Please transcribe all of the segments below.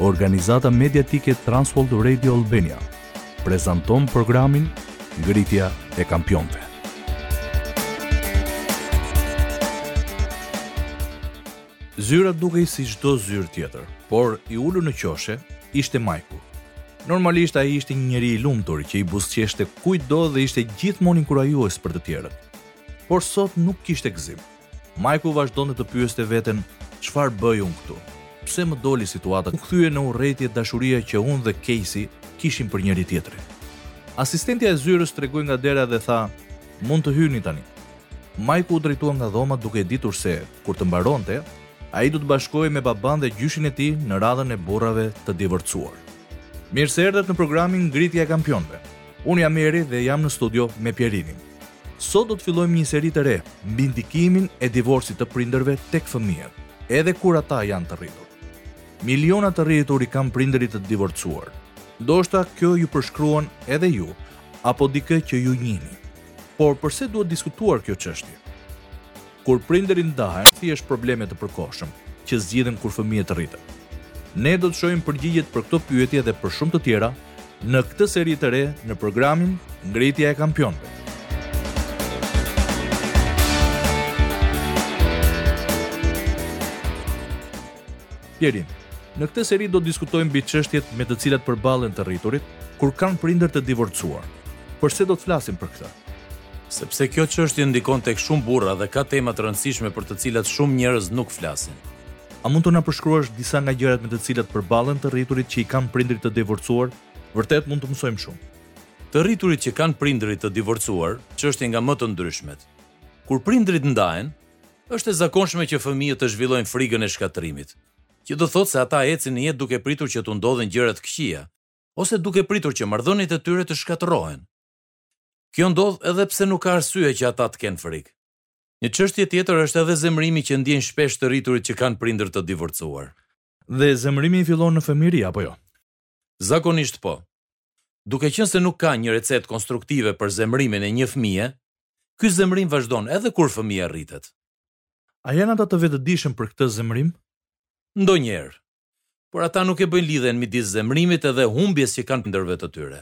Organizata mediatike Transworld Radio Albania prezanton programin Ngritja e Kampionëve. Zyra dukej si çdo zyrë tjetër, por i ulur në qoshe ishte Majku. Normalisht ai ishte një njeri i lumtur që i buzëqeshte kujtdo dhe ishte gjithmonë inkurajues për të tjerët. Por sot nuk kishte gëzim. Majku vazhdonte të pyeste veten, Çfarë bëj unë këtu? Pse më doli situata? U kthye në urrejtje dashuria që unë dhe Kejsi kishim për njëri-tjetrin. Asistentja e zyrës tregoi nga dera dhe tha, Mund të hyni tani. Majku u drejtua nga dhoma duke e ditur se, kur të mbaronte, ai do të bashkohej me babanë dhe gjyshin e tij në radhën e burrave të divorcuar. Mirë se erdhët në programin Ngritja e Kampionëve. Unë jam Eri dhe jam në studio me Pjerinin. Sot do të fillojmë një seri të re mbi ndikimin e divorcit të prindërve tek fëmijët, edhe kur ata janë të rritur. Miliona të rritur i kanë prindërit të divorcuar. Ndoshta kjo ju përshkruan edhe ju, apo dikë që ju njihni. Por përse duhet diskutuar kjo çështje? Kur prindërit ndahen, thjesht probleme të përkohshëm, që zgjidhen kur fëmijët rriten. Ne do të shohim përgjigjet për këto pyetje dhe për shumë të tjera në këtë seri të re në programin Ngritja e Kampionëve. Pjerin, Në këtë seri do të diskutojmë mbi çështjet me të cilat përballen të rriturit kur kanë prindër të divorcuar. Përse do të flasim për këtë? Sepse kjo çështje ndikon tek shumë burra dhe ka tema të rëndësishme për të cilat shumë njerëz nuk flasin. A mund të na përshkruash disa nga gjërat me të cilat përballen të rriturit që i kanë prindërit të divorcuar? Vërtet mund të mësojmë shumë. Të rriturit që kanë prindërit të divorcuar, çështje nga më të ndryshmet. Kur prindërit ndahen, Është e zakonshme që fëmijët të zhvillojnë frikën e shkatërrimit, që do thotë se ata ecin në jetë duke pritur që t'u ndodhin gjëra të këqija ose duke pritur që marrëdhëniet e tyre të shkatërrohen. Kjo ndodh edhe pse nuk ka arsye që ata të kenë frikë. Një çështje tjetër është edhe zemërimi që ndjejnë shpesh të rriturit që kanë prindër të divorcuar. Dhe zemërimi fillon në fëmijëri apo jo? Zakonisht po. Duke qenë se nuk ka një recetë konstruktive për zemërimin e një fëmije, ky zemërim vazhdon edhe kur fëmija rritet. A janë ata të vetëdijshëm për këtë zemërim? Ndonjëherë. Por ata nuk e bëjnë lidhjen midis zemërimit edhe humbjes që kanë prindërve të tyre.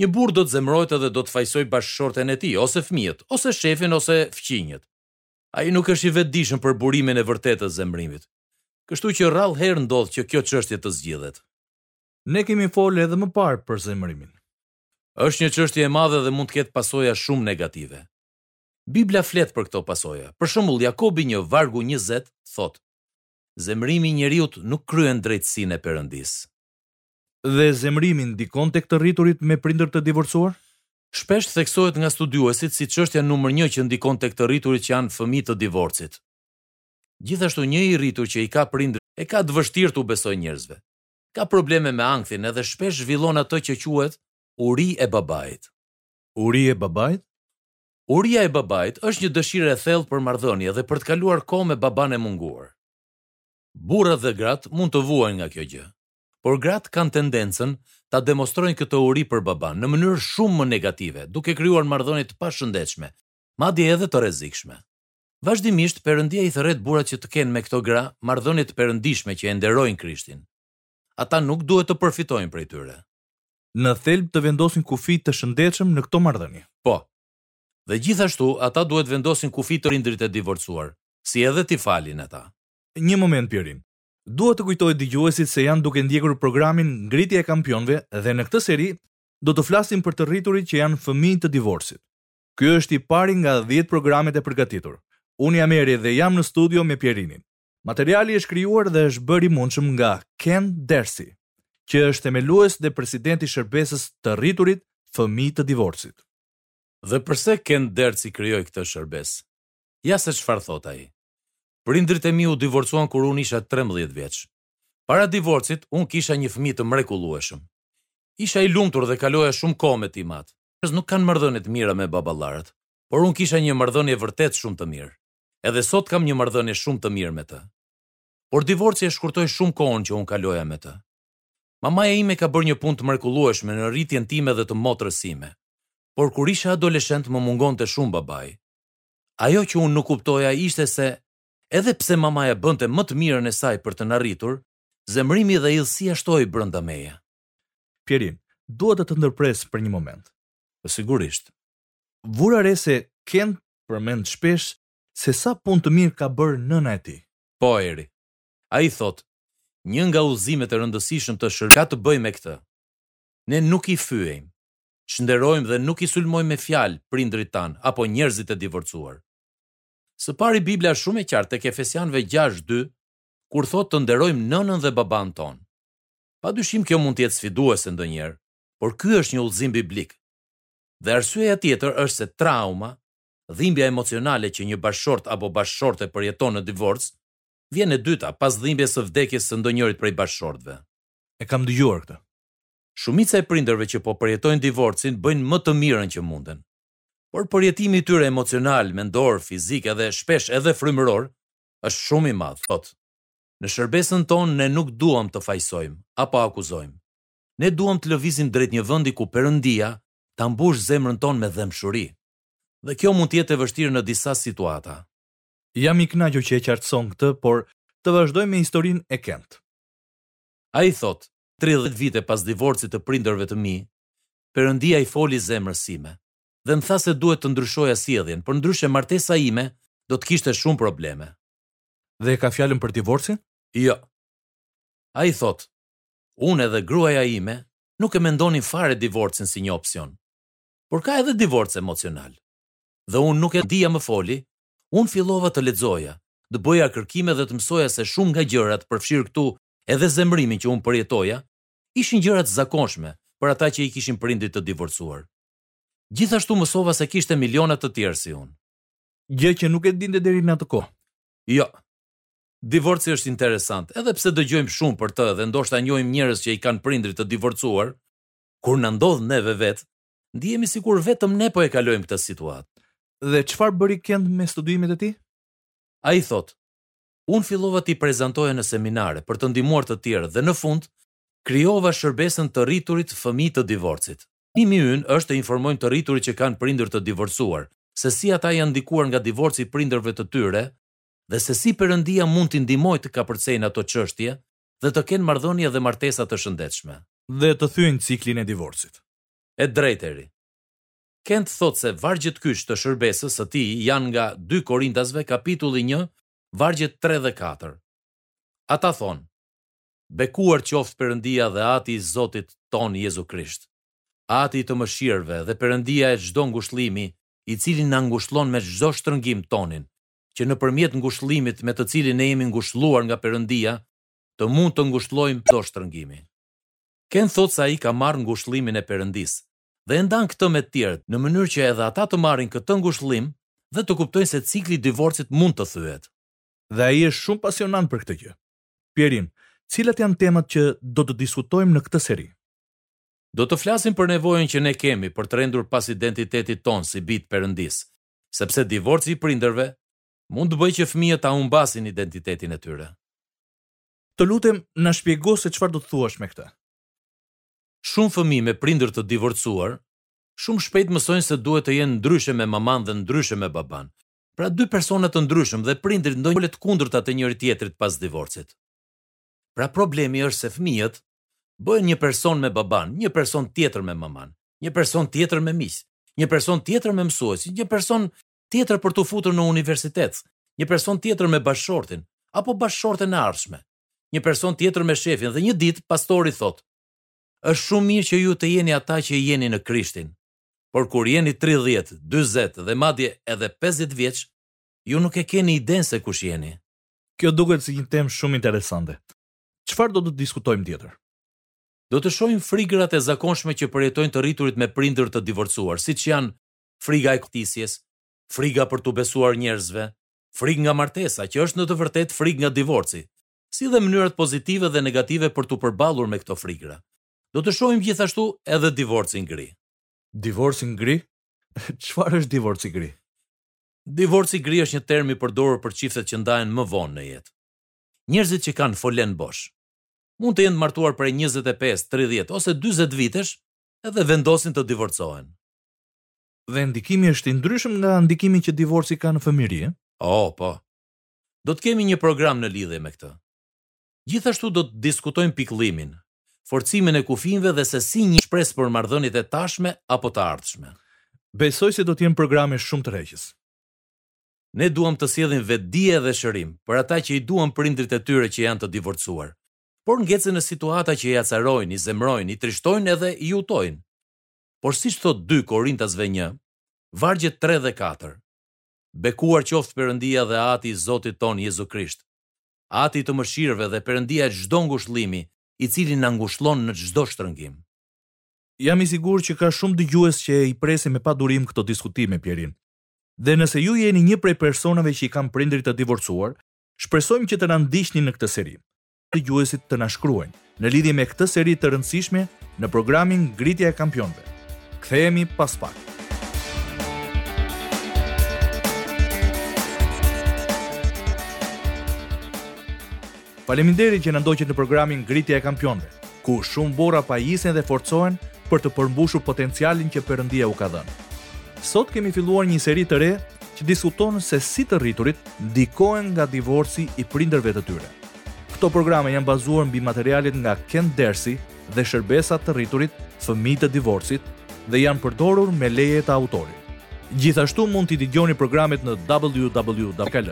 Një burrë do të zemërohet edhe do të fajësojë bashkëshorten e tij, ose fëmijët, ose shefin ose fqinjët. Ai nuk është i vetëdijshëm për burimin e vërtetë të zemërimit, kështu që rrallë herë ndodh që kjo çështje të zgjidhet. Ne kemi folë edhe më parë për zemërimin. Është një çështje e madhe dhe mund të ketë pasoja shumë negative. Bibla flet për këto pasoja. Për shembull, Jakobi një, vargu njëzet, thotë, Zemërimi i njeriut nuk kryen drejtësinë e Perëndisë. Dhe zemërimi ndikon tek të rriturit me prindër të divorcuar? Shpesh theksohet nga studiuesit si çështja numër një që ndikon tek të rriturit që janë fëmijë të divorcit. Gjithashtu një i rritur që i ka prindërit, e ka të vështirë t'u besojë njerëzve. Ka probleme me ankthin edhe shpesh zhvillon atë që quhet uri e babait. Uri e babait? Uria e babait është një dëshirë e thellë për marrëdhënie dhe për të kaluar kohë me babanë e munguar. Burrat dhe gratë mund të vuajnë nga kjo gjë. Por gratë kanë tendencën ta demostrojnë këtë uri për babanë në mënyrë shumë më negative, duke krijuar marrëdhënie të pashëndetshme, madje edhe të rrezikshme. Vazhdimisht, Perëndia i thërret burrat që të kenë me këto gra marrëdhënie të perëndishme që e nderojnë Krishtin. Ata nuk duhet të përfitojnë prej tyre. Në thelb të vendosin kufij të shëndetshëm në këto marrëdhënie. Po. Dhe gjithashtu, ata duhet vendosin kufij te prindërit e divorcuar, si edhe t'i falin ata. Një moment, Pjerin. Dua të kujtoj dëgjuesit se janë duke ndjekur programin Ngritja e Kampionëve dhe në këtë seri do të flasim për të rriturit që janë fëmijë të divorcit. Ky është i pari nga dhjetë programet e përgatitur. Unë jam Eri dhe jam në studio me Pjerinin. Materiali është krijuar dhe është bërë i mundshëm nga Kent Dersi, që është themelues dhe president i shërbesës Të rriturit fëmijë të divorcit. Dhe përse Kent Dersi krijoi këtë shërbesë? Ja se çfarë thotë ai. Prindërit e mi u divorcuan kur unë isha trembëdhjetë vjeç. Para divorcit, unë kisha një fëmijëri të mrekullueshme. Isha i lumtur dhe kaloja shumë kohë me tim atë. Njerëz nuk kanë marrëdhënie të mira me baballarët, por unë kisha një marrëdhënie vërtet shumë të mirë. Edhe sot kam një marrëdhënie shumë të mirë me të. Por divorci e shkurtoi shumë kohën që unë kaloja me të. Mamaja ime ka bërë një punë të mrekullueshme në rritjen time dhe të motrës sime. Por kur isha adoleshent më mungonte shumë babai. Ajo që unë nuk kuptoja ishte se edhe pse mamaja bënte më të mirën e saj për të na rritur, zemërimi dhe hidhësia shtohej brenda meje. Pjerin, dua të të ndërpres për një moment. Po sigurisht. Vura re se Kent përmend shpesh se sa punë të mirë ka bërë nëna e tij. Po, Eri. Ai thotë, Një nga udhëzimet e rëndësishëm të shër ka të bëjë me këtë. Ne nuk i fyejmë, çnderojmë dhe nuk i sulmojmë me fjalë prindërit tanë apo njerëzit e divorcuar. Së pari Bibla është shumë e qartë tek Efesianëve gjashtë dy, kur thotë të nderojmë nënën dhe babanë tonë. Padyshim kjo mund të jetë sfiduese ndonjëherë, por ky është një udhëzim biblik. Dhe arsyeja tjetër është se trauma, dhimbja emocionale që një bashkëshort apo bashkëshorte përjeton në divorc, vjen e dyta pas dhimbjes së vdekjes së ndonjërit prej bashkëshortëve. E kam dëgjuar këtë. Shumica e prindërve që po përjetojnë divorcin bëjnë më të mirën që munden. Por përjetimi i tyre emocional, mendor, fizik edhe shpesh edhe frymëror është shumë i madh, thotë. Në shërbesën tonë ne nuk duam të fajësojmë apo akuzojmë. Ne duam të lëvizim drejt një vendi ku Perëndia ta mbushë zemrën tonë me dhembshuri. Dhe kjo mund të jetë e vështirë në disa situata. Jam i kënaqur që e qartëson këtë, por të vazhdojmë me historinë e Kent. Ai thotë, Tridhjetë vite pas divorcit të prindërve të mi, Perëndia i foli zemrës sime dhe më tha se duhet të ndryshoja sjelljen, përndryshe martesa ime do të kishte shumë probleme. Dhe e ka fjalën për divorcin? Jo. Ai thotë, Unë dhe gruaja ime nuk e mendonim fare divorcin si një opsion. Por ka edhe divorc emocional. Dhe unë nuk e dija më foli, unë fillova të lexoja, të bëja kërkime dhe të mësoja se shumë nga gjërat, përfshirë këtu edhe zemërimin që unë përjetoja, ishin gjëra të zakonshme për ata që i kishin prindrit të divorcuar. Gjithashtu mësova se kishte miliona të tjerë si unë. Gjë që nuk e dinte deri në atë kohë. Jo. Divorci është interesant, edhe pse dëgjojmë shumë për të dhe ndoshta njohim njerëz që i kanë prindrit të divorcuar, kur na ndodh neve vetë, ndihemi sikur vetëm ne po e kalojmë këtë situatë. Dhe çfarë bëri Kent me studimet e tij? Ai thotë, Unë fillova t'i prezantoja në seminare për të ndihmuar të tjerët dhe në fund krijova shërbesën Të Rriturit Fëmijë të Divorcit. Synimi ynë është të informojmë të rriturit që kanë prindër të divorcuar se si ata janë ndikuar nga divorci i prindërve të tyre dhe se si Perëndia mund t'i ndihmojë të kapërcejnë ato çështje dhe të kenë marrëdhënie dhe martesa të shëndetshme dhe të thyejnë ciklin e divorcit. E drejtë Eri. Kent thotë se vargjet kyç të shërbesës së tij janë nga Dy Korintasve kapitulli një vargjet tre dhe katër. Ata thonë, Bekuar qoftë Perëndia dhe Ati i Zotit tonë Jezu Krisht, Ati i të mëshirëve dhe Perëndia e çdo ngushëllimi, i cili na ngushëllon me çdo shtrëngim tonin, që nëpërmjet ngushëllimit me të cilin ne jemi ngushëlluar nga Perëndia, të mund të ngushëllojmë çdo shtrëngimi. Kent thotë se ai ka marrë ngushëllimin e Perëndisë, dhe e ndan këtë me të tjerët në mënyrë që edhe ata të marrin këtë ngushëllim dhe të kuptojnë se cikli i divorcit mund të thyhet. Dhe ai është shumë pasionant për këtë gjë. Pjerin, cilat janë temat që do të diskutojmë në këtë seri? Do të flasim për nevojën që ne kemi për të rendur pas identitetit tonë si bij të Perëndisë, sepse divorci i prindërve mund të bëjë që fëmijët ta humbasin identitetin e tyre. Të lutem, na shpjego se çfarë do të thuash me këtë. Shumë fëmijë me prindër të divorcuar, shumë shpejt mësojnë se duhet të jenë ndryshe me mamanë dhe ndryshe me babanë. Pra dy persona të ndryshëm dhe prindërit ndonjëherë të kundërta të njëri-tjetrit pas divorcit. Pra problemi është se fëmijët bëhen një person me babanë, një person tjetër me mamanë, një person tjetër me miq, një person tjetër me mësuesin, një person tjetër për t'u futur në universitet, një person tjetër me bashkëshortin, apo bashkëshorten e ardhshme. një person tjetër me shefin dhe një ditë pastori thotë, është shumë mirë që ju të jeni ata që jeni në Krishtin, por kur jeni 30, 40 dhe madje edhe 50 vjeç, ju nuk e keni idenë se kush jeni. Kjo duket si një temë shumë interesante. Çfarë do të diskutojmë tjetër? Do të shohim frigërat e zakonshme që përjetojnë të rriturit me prindër të divorcuar, siç janë friga e braktisjes, friga për t'u besuar njerëzve, frigë nga martesa, që është në të vërtetë frigë nga divorci, si dhe mënyrat pozitive dhe negative për t'u përballur me këto frigëra. Do të shohim gjithashtu edhe divorcin gri. Divorcin gri? Çfarë është divorci gri? Divorci gri është një term i përdorur për çiftet që ndahen më vonë në jetë. Njerëzit që kanë folen bosh mund të jenë martuar prej 25, 30 ose 40 vitesh edhe vendosin të divorcohen. Dhe ndikimi është i ndryshëm nga ndikimi që divorci ka në fëmijëri, ë? Oo, po. Do të kemi një program në lidhje me këtë. Gjithashtu do të diskutojmë pikëllimin, forcimin e kufinjve dhe se si një shpresë për marrëdhëniet e tashme apo të ardhshme. Besoj se do të jenë programe shumë tërheqëse. Ne duam të sjellim vetëdije dhe shërim për ata që i duan prindërit e tyre që janë të divorcuar, por ngecin në situata që i acarojnë, i zemërojnë, i trishtojnë edhe i hutojnë. por siç thotë dy Korintasve një, vargjet tre dhe katër, Bekuar qoftë Perëndia dhe Ati i Zotit tonë Jezu Krisht, Ati i mëshirëve dhe Perëndia e çdo ngushëllimi, i cili na ngushëllon në çdo shtrëngim. Jam i sigurt që ka shumë dëgjues që i presin me padurim këto diskutime, Pjerin. Dhe nëse ju jeni një prej personave që i kanë prindërit të divorcuar, shpresojmë që të na ndiqni në këtë seri. dëgjuesit të na shkruajnë në lidhje me këtë seri të rëndësishme në programin Ngritja e Kampionëve. Kthehemi pas pak. Faleminderit që na ndoqët në programin Ngritja e Kampionëve, ku shumë burra pajisen dhe forcohen për të përmbushur potencialin që Perëndia u ka dhënë. Sot kemi filluar një seri të re që diskuton se si të rriturit ndikohen nga divorci i prindërve të tyre. Këto programe janë bazuar mbi materialet nga Kent Dersi dhe shërbesa të rriturit, fëmijë të divorcit dhe janë përdorur me leje të autorit. Gjithashtu mund t'i dëgjoni programet në www.kl.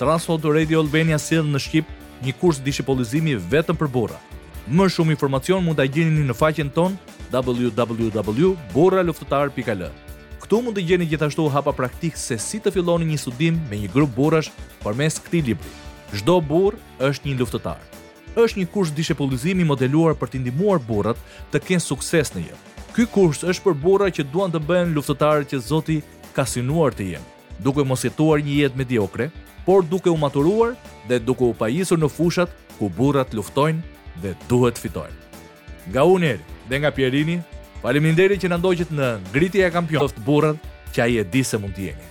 Transworld Radio Albania sjell në shqip një kurs dishepullizimi vetëm për burra. Më shumë informacion mund ta gjeni në faqen tonë www.burraluftëtar.al. Këtu mund të gjeni gjithashtu hapa praktikë se si të filloni një studim me një grup burrash përmes këtij libri. Çdo burrë është një luftëtar. Është një kurs dishepullizimi i modeluar për t'i ndihmuar burrat të kenë sukses në jetë. Ky kurs është për burra që duan të bëhen luftëtarët që Zoti ka synuar të jenë, duke mos jetuar një jetë mediokre, por duke u maturuar dhe duke u pajisur në fushat ku burrat luftojnë dhe duhet fitojnë. Nga unë Eri dhe nga Pierini, faleminderit që na ndoqët në Ngritja e Kampionëve të burrat që ai e di se mund të jeni.